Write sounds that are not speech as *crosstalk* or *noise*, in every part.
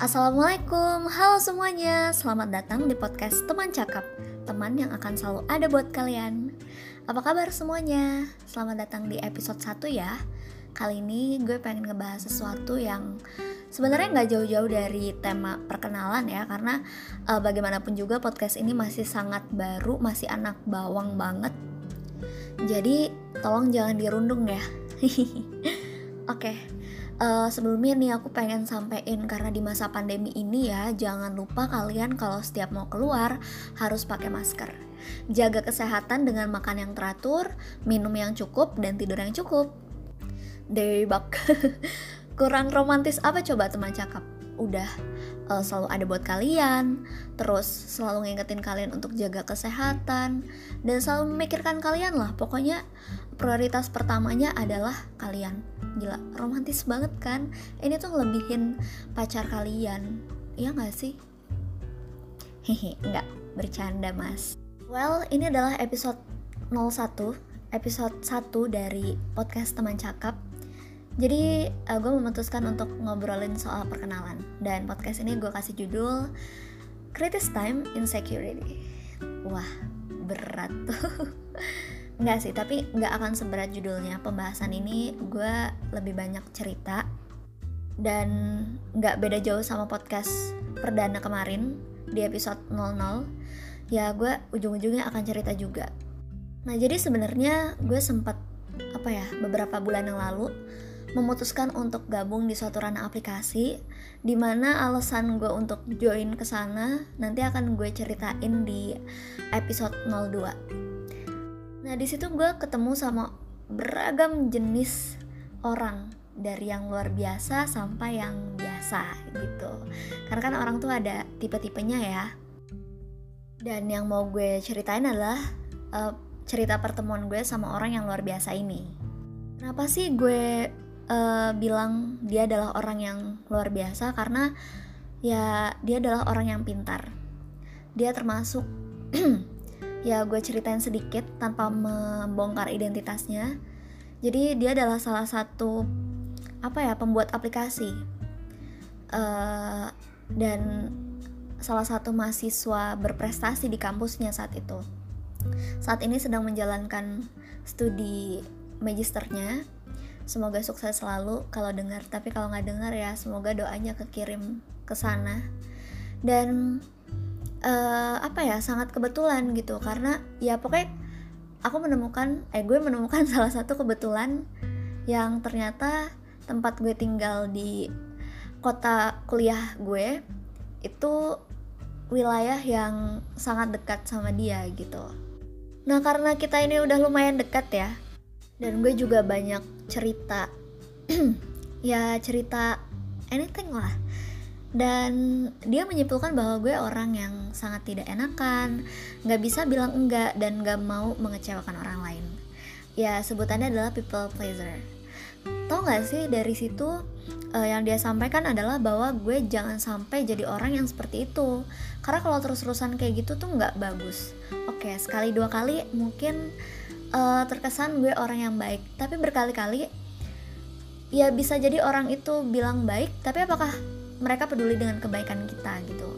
Assalamualaikum, halo semuanya. Selamat datang di podcast Teman Cakap Teman yang akan selalu ada buat kalian. Apa kabar semuanya? Selamat datang di episode 1 ya. Kali ini gue pengen ngebahas sesuatu yang sebenarnya nggak jauh-jauh dari tema perkenalan ya Karena uh, bagaimanapun juga podcast ini masih sangat baru, masih anak bawang banget. Jadi tolong jangan dirundung ya. *laughs* Oke, uh, sebelumnya nih aku pengen sampein karena di masa pandemi ini ya jangan lupa kalian kalau setiap mau keluar harus pakai masker. Jaga kesehatan dengan makan yang teratur, minum yang cukup dan tidur yang cukup. Debak. *laughs* Kurang romantis apa coba teman cakap? Udah uh, selalu ada buat kalian, terus selalu ngingetin kalian untuk jaga kesehatan. Dan selalu memikirkan kalian lah. Pokoknya prioritas pertamanya adalah kalian. Gila romantis banget kan? Ini tuh ngelebihin pacar kalian. Iya gak sih? Hehe nggak. Bercanda mas. Well ini adalah episode 01 episode 1 dari podcast teman cakap jadi uh, gue memutuskan untuk ngobrolin soal perkenalan dan podcast ini gue kasih judul Critics Time Insecurity wah berat *laughs* tuh Enggak sih, tapi nggak akan seberat judulnya. Pembahasan ini gue lebih banyak cerita dan nggak beda jauh sama podcast perdana kemarin di episode 00. Ya gue ujung-ujungnya akan cerita juga. Nah jadi sebenarnya gue sempat apa ya beberapa bulan yang lalu memutuskan untuk gabung di suatu ranah aplikasi di mana alasan gue untuk join ke sana nanti akan gue ceritain di episode 02 Nah di situ gue ketemu sama beragam jenis orang dari yang luar biasa sampai yang biasa gitu. Karena kan orang tuh ada tipe-tipenya ya. Dan yang mau gue ceritain adalah uh, cerita pertemuan gue sama orang yang luar biasa ini. Kenapa sih gue uh, bilang dia adalah orang yang luar biasa? Karena ya dia adalah orang yang pintar. Dia termasuk *clears throat* ya gue ceritain sedikit tanpa membongkar identitasnya jadi dia adalah salah satu apa ya pembuat aplikasi uh, dan salah satu mahasiswa berprestasi di kampusnya saat itu saat ini sedang menjalankan studi magisternya semoga sukses selalu kalau dengar tapi kalau nggak dengar ya semoga doanya kekirim ke sana dan uh, apa ya sangat kebetulan gitu karena ya pokoknya aku menemukan eh gue menemukan *laughs* salah satu kebetulan yang ternyata tempat gue tinggal di kota kuliah gue itu wilayah yang sangat dekat sama dia gitu. Nah karena kita ini udah lumayan dekat ya, dan gue juga banyak cerita, *clears throat* ya cerita anything lah dan dia menyimpulkan bahwa gue orang yang sangat tidak enakan, nggak bisa bilang enggak dan nggak mau mengecewakan orang lain. Ya sebutannya adalah people pleaser. Tau gak sih dari situ uh, yang dia sampaikan adalah bahwa gue jangan sampai jadi orang yang seperti itu. Karena kalau terus-terusan kayak gitu tuh nggak bagus. Oke sekali dua kali mungkin uh, terkesan gue orang yang baik, tapi berkali-kali ya bisa jadi orang itu bilang baik, tapi apakah mereka peduli dengan kebaikan kita gitu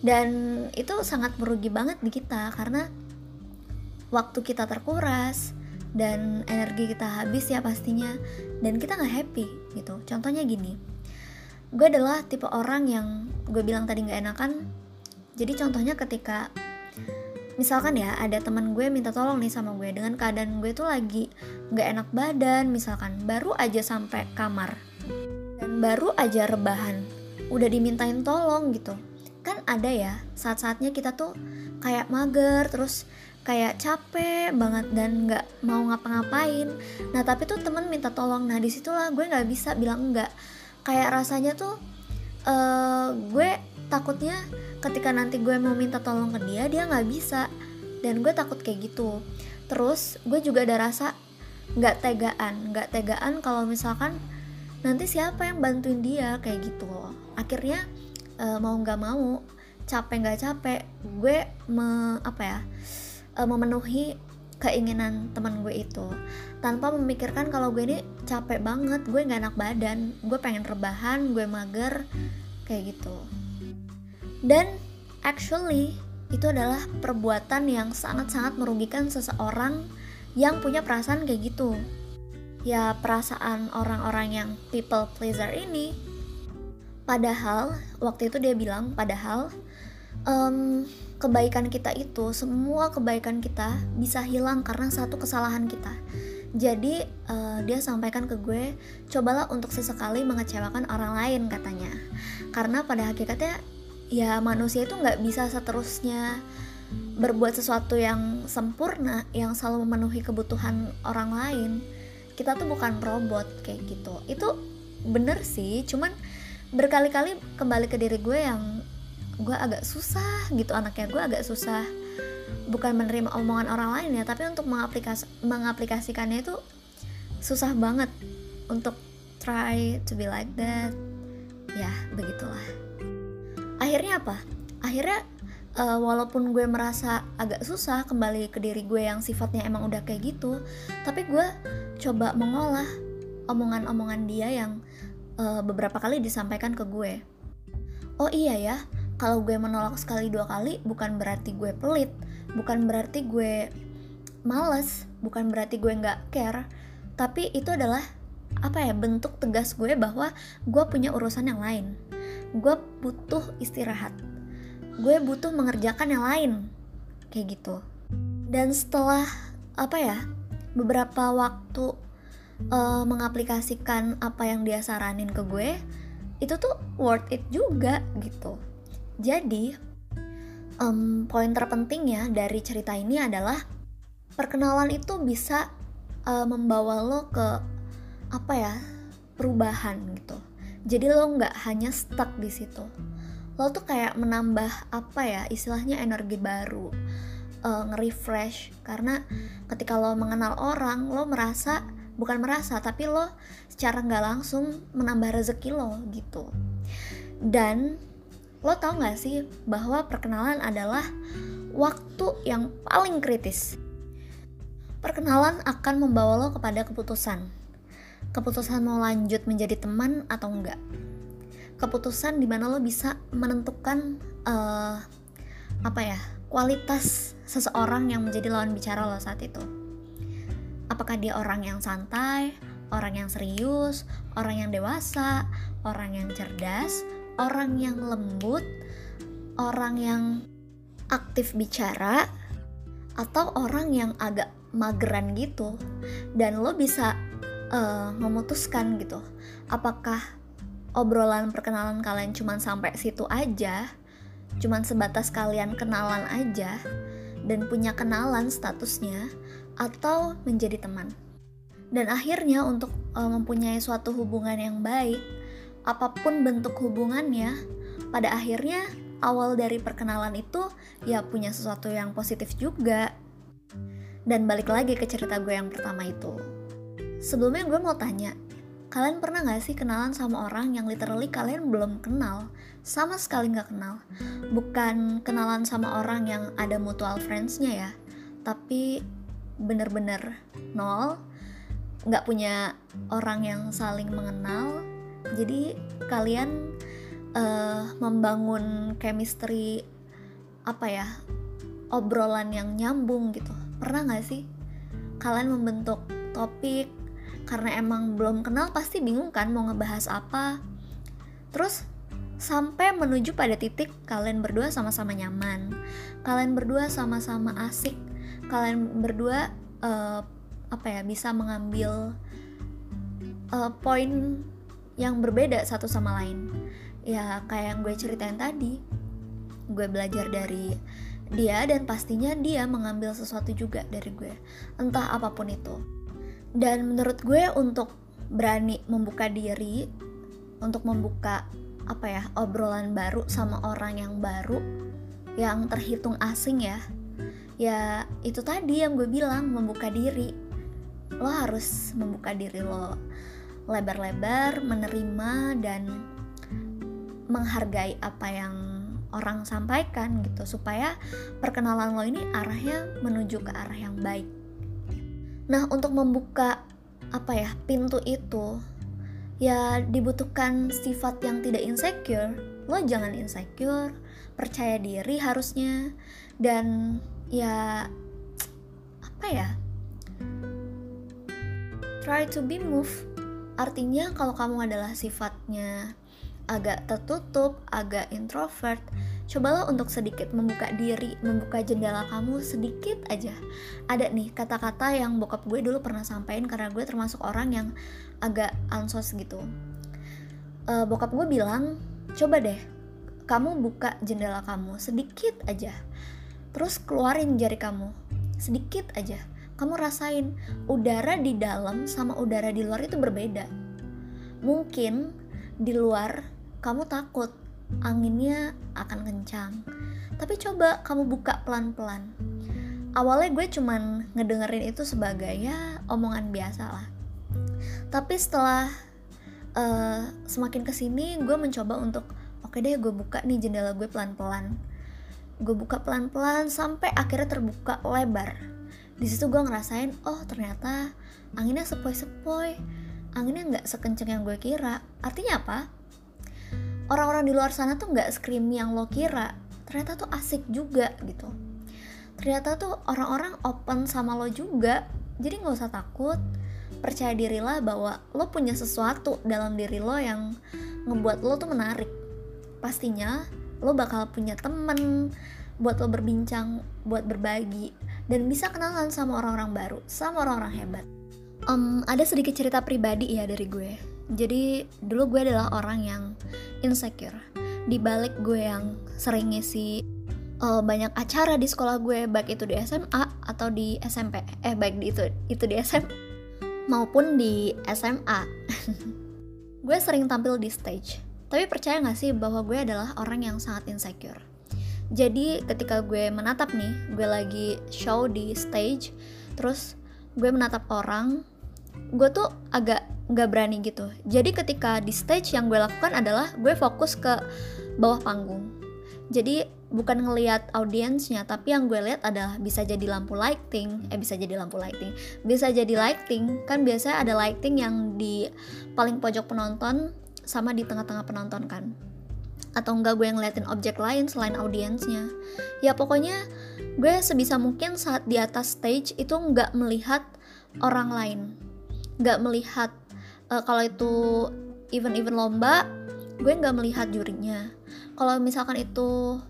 dan itu sangat merugi banget di kita karena waktu kita terkuras dan energi kita habis ya pastinya dan kita nggak happy gitu. Contohnya gini gue adalah tipe orang yang gue bilang tadi nggak enakan jadi contohnya ketika misalkan ya ada teman gue minta tolong nih sama gue dengan keadaan gue tuh lagi nggak enak badan misalkan baru aja sampai kamar baru aja rebahan udah dimintain tolong gitu. Kan ada ya saat-saatnya kita tuh kayak mager terus kayak capek banget dan nggak mau ngapa-ngapain. Nah tapi tuh temen minta tolong. Nah di situlah gue nggak bisa bilang enggak kayak rasanya tuh uh, gue takutnya ketika nanti gue mau minta tolong ke dia dia nggak bisa. Dan gue takut kayak gitu. Terus gue juga ada rasa nggak tegaan. Nggak tegaan kalau misalkan nanti siapa yang bantuin dia kayak gitu. Akhirnya uh, mau nggak mau capek nggak capek gue me, apa ya uh, memenuhi keinginan teman gue itu. Tanpa memikirkan kalau gue ini capek banget gue nggak enak badan gue pengen rebahan gue mager kayak gitu. Dan actually itu adalah perbuatan yang sangat-sangat merugikan seseorang yang punya perasaan kayak gitu. Ya perasaan orang-orang yang people pleaser ini padahal waktu itu dia bilang padahal um, kebaikan kita itu semua kebaikan kita bisa hilang karena satu kesalahan kita. Jadi uh, dia sampaikan ke gue cobalah untuk sesekali mengecewakan orang lain katanya. Karena pada hakikatnya ya manusia itu nggak bisa seterusnya berbuat sesuatu yang sempurna yang selalu memenuhi kebutuhan orang lain. Kita tuh bukan robot kayak gitu. Itu bener sih cuman berkali-kali kembali ke diri gue yang gue agak susah gitu anaknya gue agak susah bukan menerima omongan orang lain ya tapi untuk mengaplikas mengaplikasikannya itu susah banget untuk try to be like that. Ya begitulah. Akhirnya apa? Akhirnya uh, walaupun gue merasa agak susah kembali ke diri gue yang sifatnya emang udah kayak gitu tapi gue coba mengolah omongan-omongan dia yang uh, beberapa kali disampaikan ke gue. Oh iya ya, kalau gue menolak sekali dua kali bukan berarti gue pelit, bukan berarti gue males, bukan berarti gue nggak care, tapi itu adalah apa ya bentuk tegas gue bahwa gue punya urusan yang lain. Gue butuh istirahat. Gue butuh mengerjakan yang lain. Kayak gitu. Dan setelah apa ya? beberapa waktu uh, mengaplikasikan apa yang dia saranin ke gue itu tuh worth it juga gitu jadi um, poin terpentingnya dari cerita ini adalah perkenalan itu bisa uh, membawa lo ke apa ya perubahan gitu. Jadi lo nggak hanya stuck di situ. Lo tuh kayak menambah apa ya istilahnya energi baru uh, nge-refresh. Karena ketika lo mengenal orang lo merasa bukan merasa tapi lo secara nggak langsung menambah rezeki lo gitu. Dan lo tau gak sih bahwa perkenalan adalah waktu yang paling kritis? Perkenalan akan membawa lo kepada keputusan. Keputusan mau lanjut menjadi teman atau enggak. Keputusan di mana lo bisa menentukan uh, apa ya kualitas seseorang yang menjadi lawan bicara lo saat itu. Apakah dia orang yang santai, orang yang serius, orang yang dewasa, orang yang cerdas, orang yang lembut, orang yang aktif bicara, atau orang yang agak mageran gitu. Dan lo bisa uh, memutuskan gitu, apakah obrolan perkenalan kalian cuma sampai situ aja cuman sebatas kalian kenalan aja dan punya kenalan statusnya atau menjadi teman. Dan akhirnya untuk uh, mempunyai suatu hubungan yang baik, apa pun bentuk hubungannya, pada akhirnya awal dari perkenalan itu ya punya sesuatu yang positif juga. Dan balik lagi ke cerita gue yang pertama itu. Sebelumnya gue mau tanya, Kalian pernah gak sih kenalan sama orang yang literally kalian belum kenal? Sama sekali gak kenal. Bukan kenalan sama orang yang ada mutual friends-nya ya, tapi bener-bener nol, gak punya orang yang saling mengenal. Jadi kalian uh, membangun chemistry apa ya obrolan yang nyambung gitu. Pernah gak sih kalian membentuk topik karena emang belum kenal pasti bingung kan mau ngebahas apa terus sampai menuju pada titik kalian berdua sama-sama nyaman kalian berdua sama-sama asik kalian berdua uh, apa ya bisa mengambil uh, poin yang berbeda satu sama lain. Ya kayak yang gue ceritain tadi gue belajar dari dia dan pastinya dia mengambil sesuatu juga dari gue entah apa pun itu. Dan menurut gue untuk berani membuka diri untuk membuka apa ya obrolan baru sama orang yang baru yang terhitung asing ya ya itu tadi yang gue bilang membuka diri. Lo harus membuka diri lo lebar-lebar menerima dan menghargai apa yang orang sampaikan gitu supaya perkenalan lo ini arahnya menuju ke arah yang baik. Nah, untuk membuka apa ya, pintu itu ya dibutuhkan sifat yang tidak insecure. Lo jangan insecure percaya diri harusnya dan ya apa ya try to be move artinya kalau kamu adalah sifatnya agak tertutup agak introvert cobalah untuk sedikit membuka diri, membuka jendela kamu sedikit aja. Ada nih kata-kata yang bokap gue dulu pernah sampaikan karena gue termasuk orang yang agak ansos gitu. Uh, bokap gue bilang, coba deh, kamu buka jendela kamu sedikit aja. Terus keluarin jari kamu, sedikit aja. Kamu rasain udara di dalam sama udara di luar itu berbeda. Mungkin di luar kamu takut anginnya akan kencang. Tapi coba kamu buka pelan-pelan. Awalnya gue cuman ngedengerin itu sebagai ya omongan biasa lah. Tapi setelah uh, semakin ke sini gue mencoba untuk oke okay deh gue buka nih jendela gue pelan-pelan. Gue buka pelan-pelan sampai akhirnya terbuka lebar. Di situ gue ngerasain oh ternyata anginnya sepoi-sepoi. Anginnya nggak sekenceng yang gue kira. Artinya apa? orang-orang di luar sana tuh nggak scream yang lo kira ternyata tuh asik juga gitu ternyata tuh orang-orang open sama lo juga jadi nggak usah takut percaya dirilah bahwa lo punya sesuatu dalam diri lo yang ngebuat lo tuh menarik pastinya lo bakal punya temen buat lo berbincang buat berbagi dan bisa kenalan sama orang-orang baru sama orang-orang hebat. Um, ada sedikit cerita pribadi ya dari gue. Jadi dulu gue adalah orang yang insecure. Di balik gue yang sering ngisi uh, banyak acara di sekolah gue baik itu di SMA atau di SMP eh baik di itu itu di SMA maupun di SMA *laughs* gue sering tampil di stage. Tapi percaya gak sih bahwa gue adalah orang yang sangat insecure jadi ketika gue menatap nih gue lagi show di stage terus gue menatap orang gue tuh agak nggak berani gitu. Jadi ketika di stage yang gue lakukan adalah gue fokus ke bawah panggung. Jadi bukan ngelihat audiensnya tapi yang gue lihat adalah bisa jadi lampu lighting eh bisa jadi lampu lighting bisa jadi lighting. Kan biasanya ada lighting yang di paling pojok penonton sama di tengah-tengah penonton kan atau enggak gue ngeliatin objek lain selain audiensnya. Ya pokoknya gue sebisa mungkin saat di atas stage itu nggak melihat orang lain. Nggak melihat uh, kalau itu event-event lomba gue nggak melihat jurinya. Kalau misalkan itu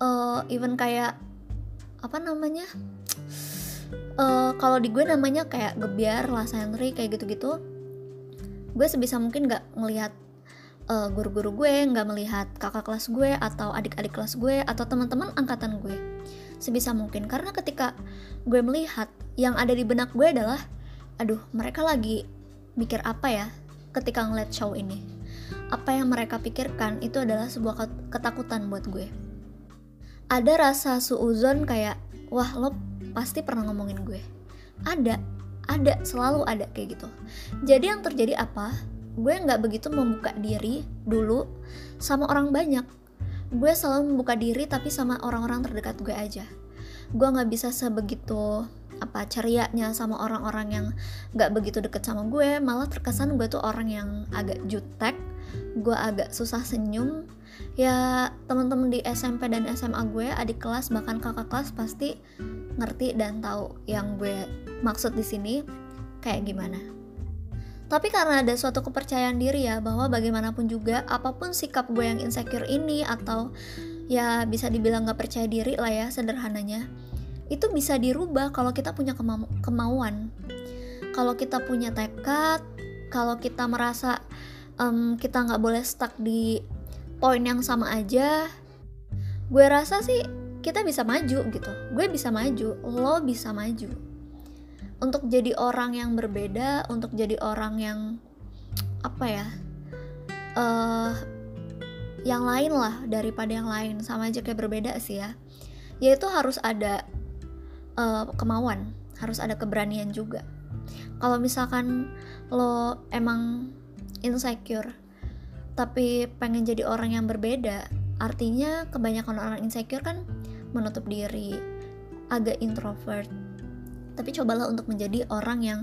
uh, event kayak apa namanya uh, kalau di gue namanya kayak gebiar lah santri kayak gitu-gitu gue sebisa mungkin nggak ngelihat uh, guru-guru gue nggak melihat kakak kelas gue atau adik-adik kelas gue atau teman-teman angkatan gue sebisa mungkin. Karena ketika gue melihat yang ada di benak gue adalah aduh mereka lagi mikir apa ya ketika ngeliat show ini? Apa yang mereka pikirkan itu adalah sebuah ketakutan buat gue. Ada rasa suuzon kayak wah lo pasti pernah ngomongin gue. Ada ada selalu ada kayak gitu. Jadi yang terjadi apa gue nggak begitu membuka diri dulu sama orang banyak. Gue selalu membuka diri tapi sama orang-orang terdekat gue aja. Gue nggak bisa sebegitu apa cerianya sama orang-orang yang gak begitu deket sama gue. Malah terkesan gue tuh orang yang agak jutek gue agak susah senyum. Ya teman-teman di SMP dan SMA gue adik kelas bahkan kakak kelas pasti ngerti dan tahu yang gue maksud di sini. Kayak gimana tapi karena ada suatu kepercayaan diri ya bahwa bagaimanapun juga apa pun sikap gue yang insecure ini atau ya bisa dibilang gak percaya diri lah ya sederhananya itu bisa dirubah kalau kita punya kema kemauan. Kalau kita punya tekad kalau kita merasa um, kita nggak boleh stuck di poin yang sama aja gue rasa sih kita bisa maju gitu. Gue bisa maju lo bisa maju untuk jadi orang yang berbeda untuk jadi orang yang apa ya uh, yang lain lah daripada yang lain. Sama aja kayak berbeda sih ya. Yaitu harus ada uh, kemauan harus ada keberanian juga. Kalau misalkan lo emang insecure tapi pengen jadi orang yang berbeda artinya kebanyakan orang insecure kan menutup diri agak introvert tapi cobalah untuk menjadi orang yang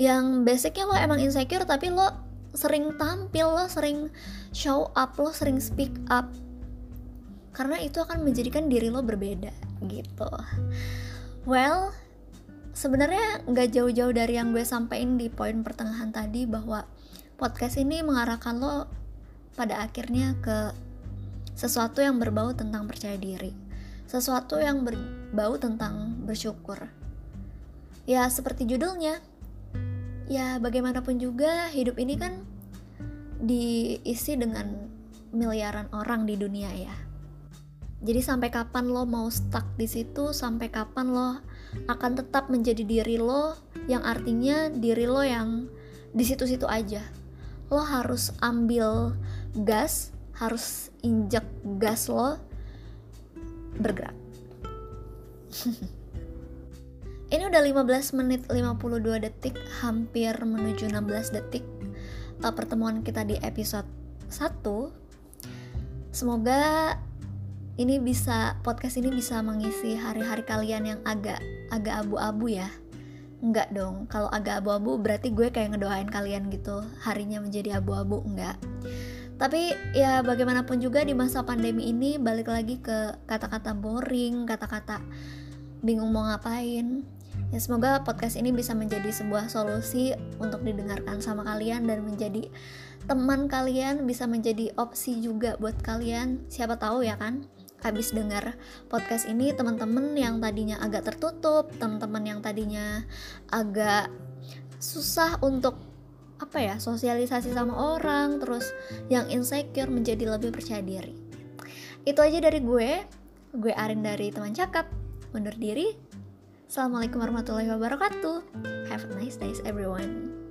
yang basicnya lo emang insecure tapi lo sering tampil lo sering show up lo sering speak up. Karena itu akan menjadikan diri lo berbeda gitu. Well sebenarnya nggak jauh-jauh dari yang gue sampaikan di poin pertengahan tadi bahwa podcast ini mengarahkan lo pada akhirnya ke sesuatu yang berbau tentang percaya diri. Sesuatu yang berbau tentang bersyukur ya seperti judulnya. Ya bagaimanapun juga hidup ini kan diisi dengan miliaran orang di dunia ya. Jadi sampai kapan lo mau stuck di situ? Sampai kapan lo akan tetap menjadi diri lo yang artinya diri lo yang di situ-situ aja? Lo harus ambil gas harus injek gas lo bergerak *laughs* ini udah 15 menit 52 detik hampir menuju 16 detik. Uh, pertemuan kita di episode 1 semoga ini bisa podcast ini bisa mengisi hari-hari kalian yang agak agak abu-abu ya. Enggak dong, kalau agak abu-abu berarti gue kayak ngedoain kalian gitu. Harinya menjadi abu-abu, enggak. Tapi ya bagaimanapun juga di masa pandemi ini balik lagi ke kata-kata boring, kata-kata bingung mau ngapain Ya semoga podcast ini bisa menjadi sebuah solusi untuk didengarkan sama kalian dan menjadi teman kalian, bisa menjadi opsi juga buat kalian Siapa tahu ya kan habis dengar podcast ini teman-teman yang tadinya agak tertutup, teman-teman yang tadinya agak susah untuk apa ya sosialisasi sama orang, terus yang insecure menjadi lebih percaya diri. Itu aja dari gue. Gue Arin dari teman cakap. Undur diri. Assalamualaikum warahmatullahi wabarakatuh. Have a nice days everyone.